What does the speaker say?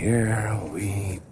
here we.